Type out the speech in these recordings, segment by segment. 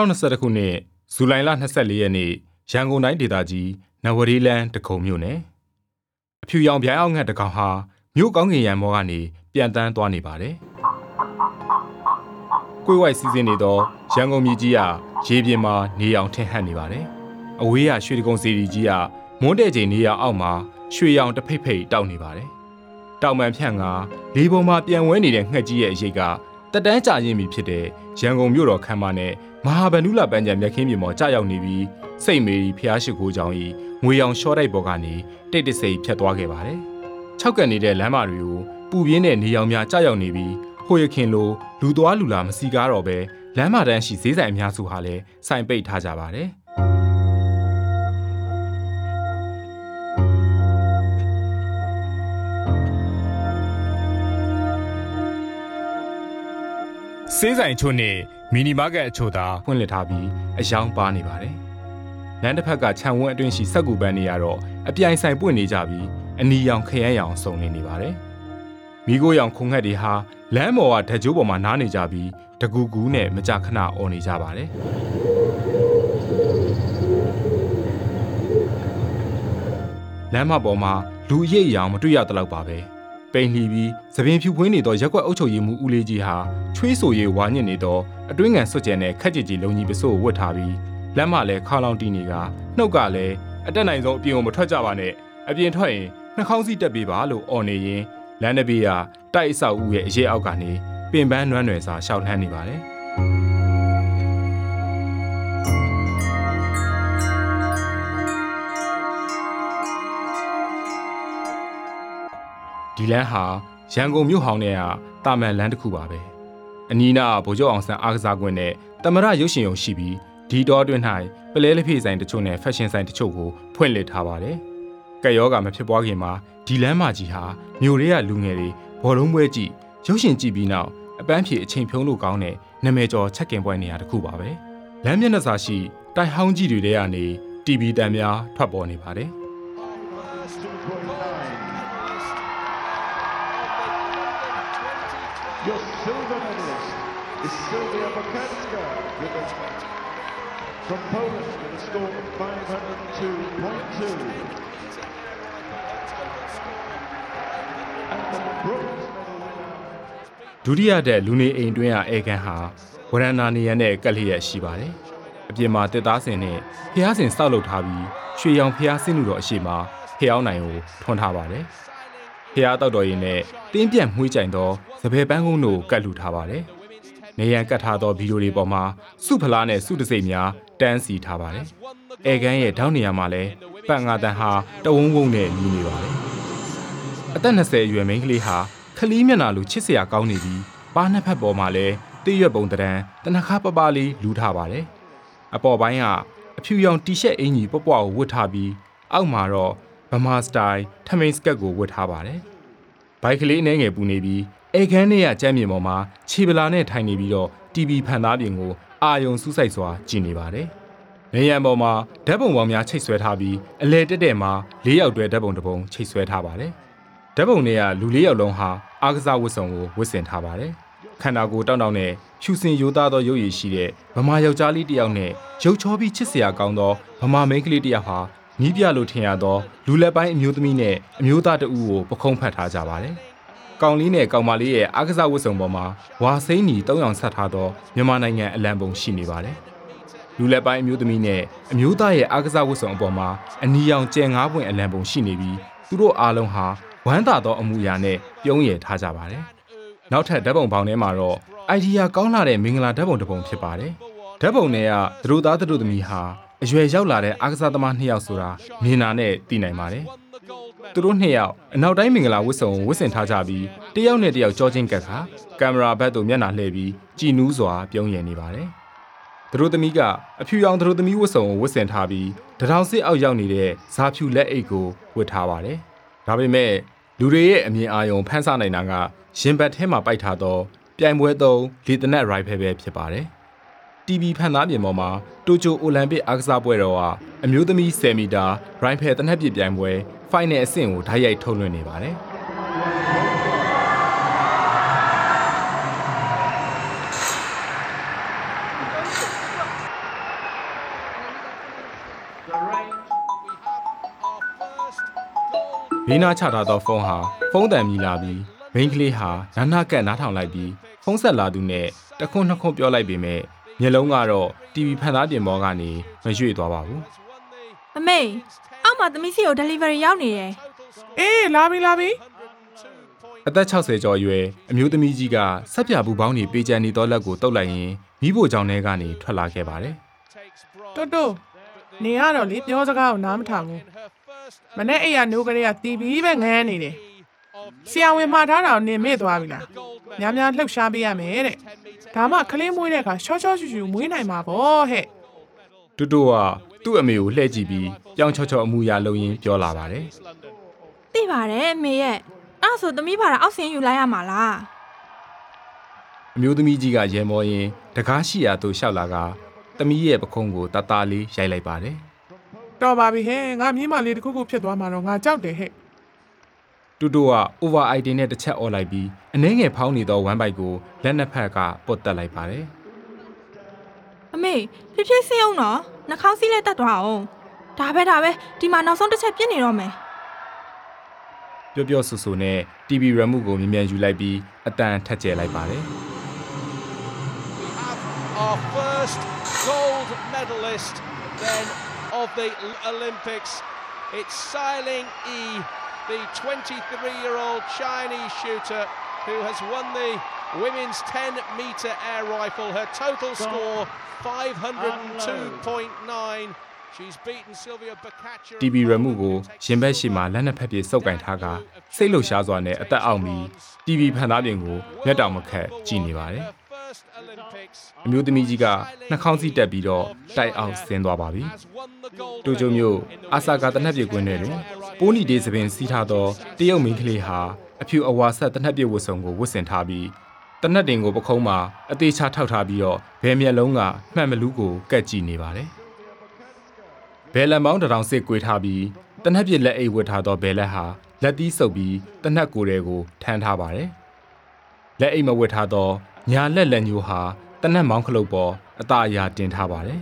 2021ခုနှစ်ဇူလိုင်လ24ရက်နေ့ရန်ကုန်တိုင်းဒေသကြီးနဝရီလန်းတကုံမြို့နယ်အဖြူရောင်ဗျိုင်းအောင်ငှက်တကောင်ဟာမြို့ကောင်းကင်ရံမောကနေပြန်တန်းသွားနေပါတယ်။ကိုယ်ဝိုက်စီစဉ်နေသောရန်ကုန်မြို့ကြီးကရေပြင်မှာနေအောင်ထင်ဟပ်နေပါတယ်။အဝေးရရွှေတကုံစီရီကြီးကမွန်းတဲ့ချိန်နေရအောက်မှာရွှေရောင်တစ်ဖိတ်ဖိတ်တောက်နေပါတယ်။တောင်ပန်ဖြန့်ကလေပေါ်မှာပြန်ဝဲနေတဲ့ငှက်ကြီးရဲ့အရေးကတက်တန်းကြရင်ပြီဖြစ်တဲ့ရန်ကုန်မြို့တော်ခမ်းမနဲ့ မဟာဗန္ဓုလပန်းချံမြက်ခင်းပြင်ပေါ်ကြာရောက်နေပြီးစိတ်မေရီဖျားရှိခိုးကြောင်ဤငွေရောင်ရှော့တိုက်ပေါ်ကနေတိတ်တဆိတ်ဖြတ်သွားခဲ့ပါတယ်။ခြောက်ကန်နေတဲ့လမ်းမတွေကိုပူပြင်းတဲ့နေရောင်များကြာရောက်နေပြီးဟိုရခင်လိုလူသွားလူလာမစီကားတော့ပဲလမ်းမတန်းရှိဈေးဆိုင်အများစုဟာလည်းစိုင်ပိတ်ထားကြပါတယ်။ စေးဆိုင်ချို့နဲ့မီနီမားကတ်အချို့သာဖွင့်လှစ်ထားပြီးအယောင်ပါနေပါတယ်။လမ်းတစ်ဖက်ကခြံဝန်းအတွင်းရှိစက်ကူပန်းတွေကတော့အပြိုင်ဆိုင်ပွင့်နေကြပြီးအနီရောင်ခရမ်းရောင်စုံနေနေပါတယ်။မိခိုးရောင်ခုံငှက်တွေဟာလမ်းပေါ်ကဓာတ်ကြိုးပေါ်မှာနားနေကြပြီးတကူကူနဲ့မကြခဏអော်နေကြပါတယ်။လမ်းမပေါ်မှာလူအရေးအယောင်မတွေ့ရတော့လောက်ပါပဲ။ ပိန်လှီပြီးသပင်ဖြူဖွင်းနေသောရက်ွက်အုပ်ချုပ်ရေးမှူးဦးလေးကြီးဟာချွေးဆိုရေးဝါညစ်နေသောအတွင်းငံစွတ်ကြံတဲ့ခက်ကြည်ကြည်လုံကြီးပစိုးကိုဝတ်ထားပြီးလက်မလည်းခါလောင်တီးနေကနှုတ်ကလည်းအတက်နိုင်ဆုံးအပြင်ကိုမထွက်ကြပါနဲ့အပြင်ထွက်ရင်နှာခေါင်းစီးတက်ပေးပါလို့អော်နေရင်လမ်းတစ်ပြေးကတိုက်အဆောက်ဦးရဲ့အရေးအောက်ကနေပင်ပန်းနွမ်းနယ်စာရှောက်နှမ်းနေပါတယ် ဒီလမ်းဟာရန်ကုန်မြို့ဟောင်းနဲ့ကတာမန်လမ်းတစ်ခုပါပဲအနီးနားဗိုလ်ချုပ်အောင်ဆန်းအားကစားကွင်းနဲ့တမရရုပ်ရှင်ရုံရှိပြီးဒီတော်အတွင်း၌ပလဲလက်ဖေးဆိုင်တချို့နဲ့ဖက်ရှင်ဆိုင်တချို့ကိုဖွင့်လှစ်ထားပါတယ်ကက်ရောဂါမဖြစ်ပွားခင်မှာဒီလမ်းမကြီးဟာမြို့ရဲကလူငယ်တွေဘောလုံးပွဲကြည့်ရုပ်ရှင်ကြည့်ပြီးနောက်အပန်းဖြေအချိန်ဖြုံးလို့ကောင်းတဲ့နာမည်ကျော်ချက်ကင်ပွဲနေရာတစ်ခုပါပဲလမ်းမျက်နှာစာရှိတိုင်ဟောင်းကြီးတွေထဲကနေ TV တန်များထွက်ပေါ်နေပါတယ် Your silver medalist is Sylvia Bokanska with a, from Poland with a score of 502.2. And the bronze medal winner ဒုတိယတဲ့လူနေအိမ်တွင်းကအေကန်ဟာဝရန်နာနေရနဲ့ကက်လျက်ရှိပါတယ်။အပြင်မှာတစ်သားစင်နဲ့ဖျားစင်စောက်လုပ်ထားပြီးရွှေရောင်ဖျားစင်းလူတော်အရှိမဖျားနိုင်ကိုထွန်းထားပါတယ်။ ဖျားတောက်တော်ရင်နဲ့တင်းပြန့်မှုှေးကြိုင်သောသပယ်ပန်းကုန်းတို့ကတ်လူထားပါတယ်။နေရန်ကတ်ထားသောဗီဒီယိုတွေပေါ်မှာစုဖလားနဲ့စုတစိမ့်များတန်းစီထားပါတယ်။အေကန်ရဲ့ထောင်းနေရာမှာလည်းပတ်ငါတန်ဟာတဝုံဝုံနဲ့မြည်နေပါတယ်။အသက်20အရွယ်မိန်းကလေးဟာခလီးမျက်နှာလိုချစ်စရာကောင်းနေပြီးပါးနှစ်ဖက်ပေါ်မှာလည်းတိရွက်ပုံတရံတနခါပပလေးလူထားပါတယ်။အပေါ်ပိုင်းကအဖြူရောင်တီရှပ်အင်ကြီးပွပွကိုဝတ်ထားပြီးအောက်မှာတော့ ဗမာစတိုင်ထမိန်စကတ်ကိုဝတ်ထားပါတယ်။ဘိုက်ကလေးအနေငယ်ပူနေပြီးအေခန်းထဲကကျမ်းမြေပေါ်မှာခြေပလာနဲ့ထိုင်နေပြီးတော့ TV ဖန်သားပြင်ကိုအာယုံစူးစိုက်စွာကြည့်နေပါတယ်။နေရန်ပေါ်မှာဓာတ်ပုံပေါင်းများချိတ်ဆွဲထားပြီးအလဲတက်တဲ့မှာ၄ယောက်တွဲဓာတ်ပုံတစ်ပုံချိတ်ဆွဲထားပါတယ်။ဓာတ်ပုံတွေကလူ၄ယောက်လုံးဟာအားကစားဝတ်စုံကိုဝတ်ဆင်ထားပါတယ်။ခန္ဓာကိုယ်တောင့်တောင့်နဲ့ဖြူစင်ရိုးသားသောရုပ်ရည်ရှိတဲ့ဗမာယောက်ျားလေးတစ်ယောက်နဲ့ရုပ်ချောပြီးချစ်စရာကောင်းသောဗမာမိန်းကလေးတစ်ယောက်ဟာ နီးပြလို့ထင်ရသောလူလက်ပိုင်းအမျိုးသမီးနဲ့အမျိုးသားတဦးကိုပခုံးဖတ်ထားကြပါတယ်။ကောင်လေးနဲ့ကောင်မလေးရဲ့အားကစားဝတ်စုံပေါ်မှာဝါစိမ့်ညီတောင်းအောင်ဆက်ထားသောမြန်မာနိုင်ငံအလံပုံရှိနေပါတယ်။လူလက်ပိုင်းအမျိုးသမီးနဲ့အမျိုးသားရဲ့အားကစားဝတ်စုံအပေါ်မှာအနီရောင်ကျဲငါးပွင့်အလံပုံရှိနေပြီးသူတို့အားလုံးဟာဝမ်းသာသောအမှုရာနဲ့ပြုံးရည်ထားကြပါတယ်။နောက်ထပ်ဓာတ်ပုံပေါင်းထဲမှာတော့အိုင်ဒီယာကောင်းလာတဲ့မင်္ဂလာဓာတ်ပုံတစ်ပုံဖြစ်ပါတယ်။ဓာတ်ပုံတွေကသူတို့သားသူတို့သမီးဟာ အရွယ်ရောက်လာတဲ့အားကစားသမားနှစ်ယောက်ဆိုတာမြင်နာနဲ့သိနိုင်ပါတယ်။သူတို့နှစ်ယောက်အနောက်တိုင်းမင်္ဂလာဝတ်စုံကိုဝတ်ဆင်ထားကြပြီးတယောက်နဲ့တယောက်ကြောချင်းကပ်ခါကင်မရာဘက်သို့မျက်နှာလှည့်ပြီးကြည်နူးစွာပြုံးရည်နေပါတယ်။သူတို့သမီးကအဖြူရောင်သူတို့သမီးဝတ်စုံကိုဝတ်ဆင်ထားပြီးတထောင်စစ်အောက်ရောက်နေတဲ့ဇာဖြူလက်အိတ်ကိုဝတ်ထားပါတယ်။ဒါပေမဲ့လူတွေရဲ့အမြင်အာရုံဖန်ဆနိုင်တာကရင်ဘတ်ထဲမှာပိုက်ထားသောပြိုင်ပွဲသုံးလေတနက်ရိုင်ဖယ်ပဲဖြစ်ပါတယ်။ TV ဖန်သားပြင်ပေါ်မှာတိုကျိုအိုလံပစ်အားကစားပွဲတော်ကအမျိုးသမီး10မီတာရိုင်ဖယ်တနက်ပြပြိုင်ပွဲဖိုင်နယ်အဆင့်ကိုဓာတ်ရိုက်ထုတ်လွှင့်နေပါတယ်ဘေးနားချထားသောဖုန်းဟာဖုန်းတန်မြည်လာပြီးမိန်းကလေးဟာနာနာကက်နားထောင်လိုက်ပြီးဖုန်းဆက်လာသူနဲ့တခွန်းနှစ်ခွန်းပြောလိုက်ပေမဲ့ မျက်လုံးကတော့ TV ဖန်သားပြင်ပေါ်ကနေမရွေ့သွားပါဘူးအမေအောက်မှာသမီးစီကို delivery ရောက်နေတယ်အေးလာပြီလာပြီအသက်60ကျော်အရွယ်အမျိုးသမီးကြီးကဆက်ပြဘူးပေါင်းနေပေးချန်နေသောလက်ကိုတုပ်လိုက်ရင်မိဖို့ကြောင့်ထဲကနေထွက်လာခဲ့ပါတယ်တိုးတိုးနေရတော့လေပြောစကားကိုနားမထောင်ဘူးမနေ့အိမ်ကနိုးကလေးကတီးပြီးပဲငန်းနေတယ်ဆရာဝန်မှာထားတာကိုနင်မေ့သွားပြီလားများများလှုပ်ရှားပေးရမယ်တဲ့ ဒါမှကလေးမွေးတဲ့အခါရှော့ရှော့ရှူရှူမွေးနိုင်မှာပေါ့ဟဲ့တူတူကသူ့အမေကိုလှည့်ကြည့်ပြီးပြောင်းချောချောအမူအရာလုပ်ရင်းပြောလာပါတယ်သိပါတယ်အမေရဲ့အဲ့ဒါဆိုသမီးဘာသာအောက်ဆင်းယူလိုက်ရမှာလားအမျိုးသမီးကြီးကရဲမောရင်တကားရှိရာသို့ရှောက်လာကသမီးရဲ့ပခုံးကိုတတလေးရိုက်လိုက်ပါတယ်တော်ပါပြီဟဲ့ငါမြင်းမလေးတစ်ခုခုဖြစ်သွားမှာတော့ငါကြောက်တယ်ဟဲ့ တူတူက over ID နဲ့တစ်ချက်អော်လိုက်ပြီးအနှဲငယ်ဖောင်းနေသောဝမ်ဘိုက်ကိုလက်နှစ်ဖက်ကပုတ်တက်လိုက်ပါတယ်အမေဖြည်းဖြည်းဆင်းအောင်နော်နှာခေါင်းစီးလဲတက်သွားအောင်ဒါပဲဒါပဲဒီမှာနောက်ဆုံးတစ်ချက်ပြစ်နေတော့မယ်ပျော့ပျော့ဆူဆူနဲ့ TV remote ကိုမြင်မြန်ယူလိုက်ပြီးအတန်ထက်ကျဲလိုက်ပါတယ် our first gold medalist then of the Olympics. It's Sailing E, the 23-year-old Chinese shooter who has won the women's 10 meter air rifle. Her total score 502.9. She's beaten Sylvia Boccaccio. TV remote ကိုရင်ဘက်ရှိမှလက်နှစ်ဖက်ပြေစုပ်ကင်ထားကစိတ်လှုပ်ရှားစွာနဲ့အသက်အောက်ပြီး TV ဖန်သားပြင်ကိုမျက်တောင်မခတ်ကြည့်နေပါတယ် Her first Olympics အမျိုးသမီးကြီးကနှာခေါင်းစီးတက်ပြီးတော့တိုက်အောင်ဆင်းသွားပါပြီ has won the gold တိုကျိုမြို့ medal in the အာဆာကာတနက်ပြေကွင်းထဲတွင် ပိုးနီဒေးသပင်စီးထားသောတရုတ်မိန်းကလေးဟာအဖြူအဝါဆက်တနက်ပြေဝတ်စုံကိုဝတ်ဆင်ထားပြီးတနက်တင်ကိုပခုံးမှာအသေးချထောက်ထားပြီးတော့ဘယ်မျက်လုံးကမှန်မလူးကိုကက်ကြည့်နေပါတယ်ဘယ်လန်ပေါင်းတစ်ထောင်စစ်ကွေးထားပြီးတနက်ပြေလက်အိတ်ဝတ်ထားသောဘယ်လက်ဟာလက်သီးဆုပ်ပြီးတနက်ကိုယ်တွေကိုထမ်းထားပါတယ်လက်အိတ်မဝတ်ထားသောညာလက်လက်ညိုးဟာတနက်မောင်းခလုတ်ပေါ်အตาအရာတင်ထားပါတယ်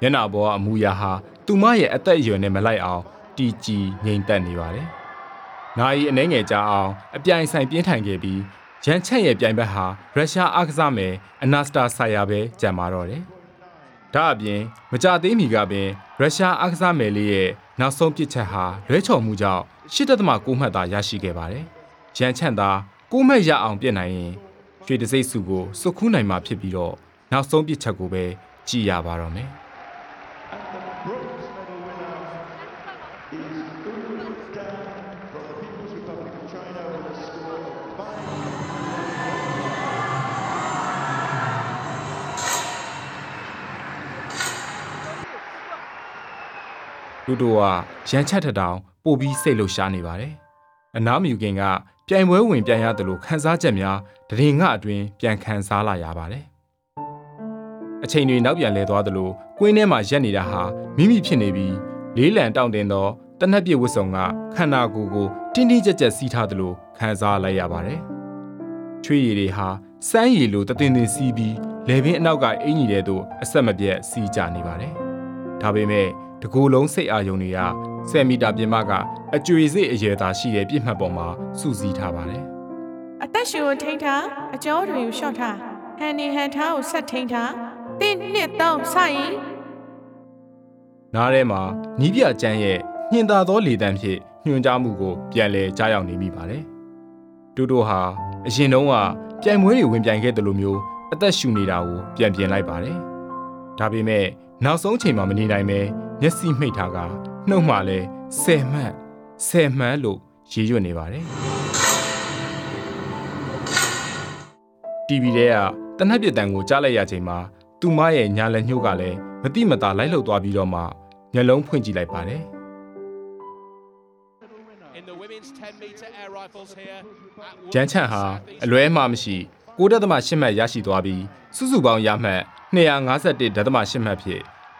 မျက်နှာပေါ်ကအမူအရာဟာသူမရဲ့အသက်အရွယ်နဲ့မလိုက်အောင် တီကြည်ငြိမ်သက်နေပါတယ်။နာယီအနှဲငယ်ကြားအောင်အပြိုင်ဆိုင်ပြင်းထန်ခဲ့ပြီးရန်ချက်ရဲ့ပြိုင်ဘက်ဟာရုရှားအားကစားမယ်အနာစတာဆိုင်ယာပဲကြံပါတော့တယ်။ဒါအပြင်မကြသေးမီကပင်ရုရှားအားကစားမယ်လေးရဲ့နောက်ဆုံးပစ်ချက်ဟာလွဲချော်မှုကြောင့်8.6မှတ်သာရရှိခဲ့ပါတယ်။ရန်ချက်သာ6မှတ်ရအောင်ပြစ်နိုင်ရင်ရွှေတစိမ့်စုကိုစုခူးနိုင်မှာဖြစ်ပြီးတော့နောက်ဆုံးပစ်ချက်ကိုပဲကြည်ရပါတော့မယ်။ လူတို့ကရန်ချက်ထက်တောင်ပို့ပြီးစိတ်လှုပ်ရှားနေပါတယ်။အနားမယူခင်ကပြိုင်ပွဲဝင်ပြန်ရတယ်လို့ခန်းစားချက်များတရင်ငှအတွင်းပြန်ခန်းစားလာရပါတယ်။အချိန်တွေနောက်ပြန်လဲသွားသလိုကွင်းထဲမှာရက်နေတာဟာမိမိဖြစ်နေပြီးလေးလံတောင့်တင်သောတနက်ပြည့်ဝတ်စုံကခန္ဓာကိုယ်ကိုတင်းတင်းကြပ်ကြပ်စီးထားသလိုခန်းစားလိုက်ရပါတယ်။ချွေးရည်တွေဟာစမ်းရည်လိုတသင်သင်စီးပြီးလေပင်အနောက်ကအင်ကြီးတဲ့သို့အဆက်မပြတ်စီးကြနေပါတယ်။ဒါပေမဲ့ တကူလုံးစိတ်အာရုံတွေက10မီတာပြင်မကအကျွေစိတ်အရေသာရှိတဲ့ပြစ်မှတ်ပေါ်မှာစုစည်းထားပါတယ်အသက်ရှင်ကိုထိန်းထားအကျော်တွေကိုရှော့ထားဟန်နေဟန်ထားကိုဆက်ထိန်းထားတင်းနှစ်သုံးစရင်။နားထဲမှာနီးပြကျန်းရဲ့ညင်သာသောလေတံဖြင့်ညွှန်ကြားမှုကိုပြန်လည်ကြားရောက်နေမိပါတယ်။တူတူဟာအရင်တုန်းကပြိုင်ပွဲတွေဝင်ပြိုင်ခဲ့တယ်လို့မျိုးအသက်ရှူနေတာကိုပြန်ပြင်လိုက်ပါတယ်။ဒါပေမဲ့နောက်ဆုံးချိန်မှာမနေနိုင်ပဲ မျက်စိမှိတ်ထားကနှုတ်မှလည်း10မှတ်10မှတ်လို့ရေးရွတ်နေပါတယ်။ TV ထဲကတနက်ပြစ်တန်ကိုကြားလိုက်ရချိန်မှာသူမရဲ့ညာလက်ညှိုးကလည်းမတိမတာလိုက်လှုပ်သွားပြီးတော့မှမျက်လုံးဖွင့်ကြည့်လိုက်ပါတယ် In the women's 10 meter air rifles here at ။ဂျန်ချန်ဟာအလွဲမှမရှိ9.8မှတ်ရရှိသွားပြီးစုစုပေါင်းရမှတ်251.8မှတ်ဖြင့်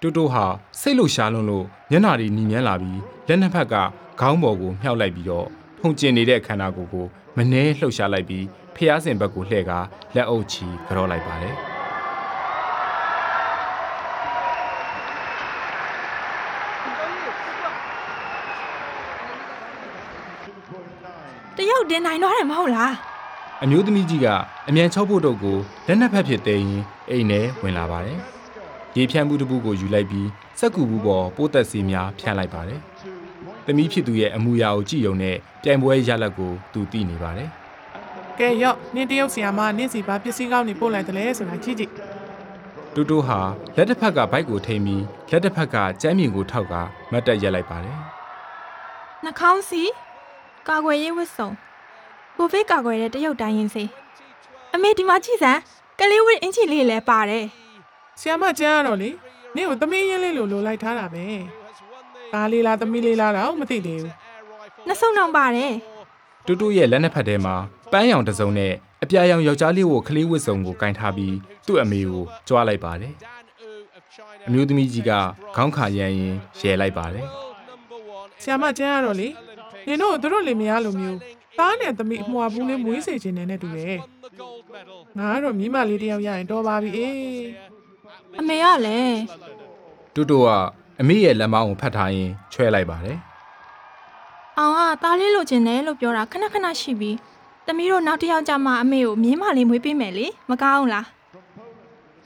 တူတူဟာစိတ်လှရှားလွန်းလို့မျက်နှာတွေညီမြန်းလာပြီးလက်နှစ်ဖက်ကခေါင်းပေါ်ကိုမြှောက်လိုက်ပြီးတော့ထုံကျင်နေတဲ့ခန္ဓာကိုယ်ကိုမနှဲလှုပ်ရှားလိုက်ပြီးဖျားစင်ဘက်ကိုလှည့်ကားလက်အုပ်ချီကြောလိုက်ပါတယ်တရုတ်တင်နိုင်တော့တယ်မဟုတ်လားအမျိုးသမီးကြီးကအမြန်ချောဖို့တော့ကိုလက်နှစ်ဖက်ဖြစ်သေးရင်အိမ်ထဲဝင်လာပါတယ် ရေဖြန့်မှုတစ်ခုကိုယူလိုက်ပြီးစက်ကူဘူးပေါ်ပိုးသက်စီများဖြန့်လိုက်ပါတယ်သမီးဖြစ်သူရဲ့အမူအရာကိုကြည့်ရုံနဲ့ပြိုင်ပွဲရလဒ်ကိုသူသိနေပါတယ်ကဲရော့နင်းတရုတ်ဆီယာမနင်းစီပါပစ္စည်းကောင်းနေပို့လိုက်တယ်လေဆိုတာကြည့်ကြည့်တူတူဟာလက်တစ်ဖက်ကဘိုက်ကိုထိမ်းပြီးလက်တစ်ဖက်ကကျမ်းမြင်ကိုထောက်ကမတ်တက်ရက်လိုက်ပါတယ်နှာခေါင်းစီကာကွယ်ရေးဝတ်စုံကိုဗစ်ကာကွယ်တဲ့တရုတ်တိုင်းရင်စေအမေဒီမှာကြည့်စမ်းကလေးဝတ်အင်ချီလေးလည်းပါတယ် ဆီယာမကျန်းရတော့လေနင်းကိုသမီးရင်းလေးလိုလိုလိုက်ထားတာပဲဒါလေးလားသမီးလေးလားတော့မသိသေးဘူးနှစ်စုံတောင်ပါတယ်တူတူရဲ့လက်နှစ်ဖက်ထဲမှာပန်းရောင်တစ်စုံနဲ့အပြာရောင်ယောက်ျားလေးကိုခလေးဝတ်စုံကိုကင်ထားပြီးသူ့အမေကိုကြွားလိုက်ပါတယ်အမျိုးသမီးကြီးကခေါင်းခါရမ်းရင်ရဲလိုက်ပါတယ်ဆီယာမကျန်းရတော့လေနင်တို့သူတို့လင်မယားလိုမျိုးသားနဲ့သမီးအမွာဘူးလေးမွေးစေခြင်းနဲ့နဲ့တူတယ်ငါကတော့မိမလေးတယောက်ရရင်တော်ပါပြီအေး အမေကလည်းတူတူကအမေရဲ့လက်မောင်းကိုဖတ်ထားရင်ချွဲလိုက်ပါတယ်အောင်ကသားလေးလိုချင်တယ်လို့ပြောတာခဏခဏရှိပြီးသမီးတို့နောက်တစ်ယောက်ကြမှာအမေကိုမြင်းမလေးမွေးပေးမယ်လေမကောင်းလား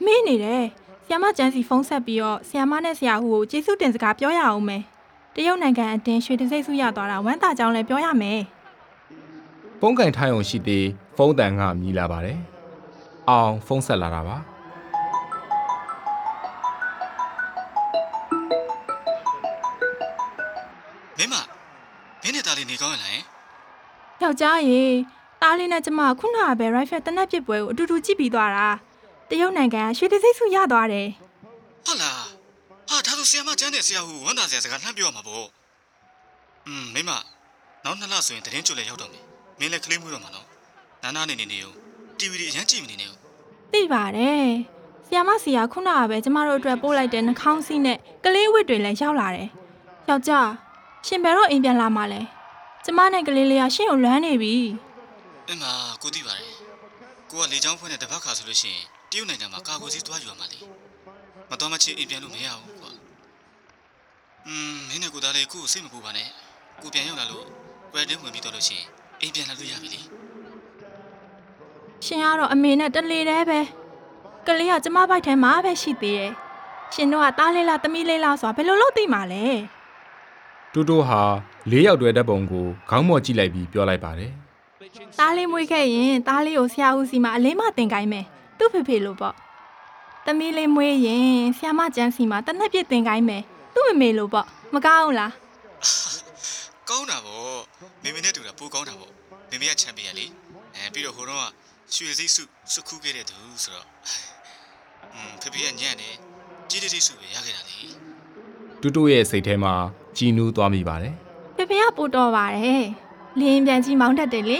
မေးနေတယ်ဆီယမကျန်းစီဖုန်းဆက်ပြီးတော့ဆီယမနဲ့ဆရာဟူကိုကျေးဇူးတင်စကားပြောရအောင်မယ်တရုတ်နိုင်ငံအတင်းရွှေတစိမ့်စုရသွားတာဝမ်းသာကြောင်းလည်းပြောရမယ်ဖုန်းကင်ထားရုံရှိသေးဖုန်းတန်ကမြည်လာပါတယ်အောင်ဖုန်းဆက်လာတာပါ မင်းနဲ့သားလေးနေကောင်းရလားယင်ယောက်ျားရေသားလေးနဲ့ကျမခုနကပဲ rifle တနက်ပစ်ပွဲကိုအတူတူကြည့်ပြီးသွားတာတရုတ်နိုင်ငံကရွှေတစိမ့်စုရသွားတယ်ဟုတ်လားဟာဒါဆိုဆရာမကျန်းတဲ့ဆရာဟူဝန်တာဆရာစကားလှမ်းပြောရမှာပေါ့อืมမင်းမနောက်နှစ်လဆိုရင်တရင်ကျွတ်လည်းရောက်တော့မယ်မင်းလည်းကလေးမွေးတော့မှာနော်နာနာနေနေနေဦးတီဗီတွေအရင်ကြည့်မနေနဲ့ဦးသိပါတယ်။ဆီယာမဆီယာခုနကပဲကျမတို့အတွက်ပို့လိုက်တဲ့နှာခေါင်းစည်းနဲ့ကလေးဝတ်တွေလည်းရောက်လာတယ်။ယောက်ျား ရှင်ဘယ်တော့အိမ်ပြန်လာမှလဲ။ကျမနဲ့ကလေးလေးကရှင့်ကိုလွမ်းနေပြီအင်းမကိုသိပါတယ်ကိုကလေချောင်းဖွင့်တဲ့တပတ်ခါဆိုလို့ရှိရင်တရုတ်နိုင်ငံမှာကာကိုစီးသွားယူရမှာလေမတော်မချင်းအိမ်ပြန်လို့မရဘူးကွာอืมမင်းနဲ့ကိုသားလေးကိုကိုစိတ်မပူပါနဲ့ကိုပြန်ရောက်လာလို့ဝယ်တင်းဝင်ပြီးတော့လို့ရှိရင်အိမ်ပြန်လာလို့ရပြီလေ။ရှင်ကတော့အမေနဲ့တလေတည်းပဲ။ကလေးကကျမဘိုက်ထဲမှာပဲရှိသေးတယ်။ရှင်တို့ကတားလေးလားသမီးလေးလားဆိုတာဘယ်လိုလုပ်သိမှာလဲ တူတူဟာလေးယောက်တွဲတဲ့ပုံကိုခေါင်းမော်ကြည့်လိုက်ပြီးပြောလိုက်ပါတယ်။တားလေးမွေးခဲ့ရင်တားလေးကိုဆရာဦးစီမှာအလေးမတင်ကိုင်းမယ်။သူ့ဖေဖေလို့ပေါ့။သမီးလေးမွေးရင်ဆရာမကျန်းစီမှာတနက်ပြစ်တင်ကိုင်းမယ်။သူ့မမေလို့ပေါ့။မကောင်းဘူးလား။ကောင်းတာဗောမေမေနဲ့တူတာပိုကောင်းတာဗောမေမေကချန်ပီယံလေအဲပြီးတော့ဟိုတော့ကရွှေစိတ်စုစုခူးခဲ့တဲ့သူဆိုတော့อืมဖေဖေကညံ့တယ်ကြီးတိတိစုပဲရခဲ့တာလေ တူတူရဲ့စိတ်ထဲမှာကြည်နူးသွားမိပါတယ်ဖေဖေကပို့တော့ပါတယ်။လင်းပြန်ကြီးမောင်းတတ်တယ်လေ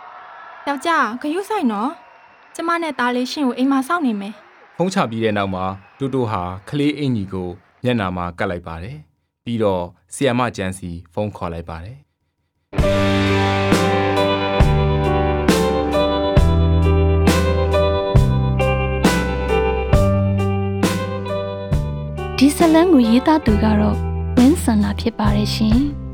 ။ယောက်ျားဂယုဆိုင်နော်။ကျမနဲ့သားလေးရှင်ကိုအိမ်မှာစောင့်နေမယ်ဖုန်းချပြီးတဲ့နောက်မှာတူတူဟာခလေးအင်ကြီးကိုမျက်နှာမှာကတ်လိုက်ပါတယ်ပြီးတော့ဆီယမကျန်းစီဖုန်းခေါ်လိုက်ပါတယ် ဒီဇလန်ကိုရေးသားသူကတော့ဝင်းဆန္ဒဖြစ်ပါတယ်ရှင်။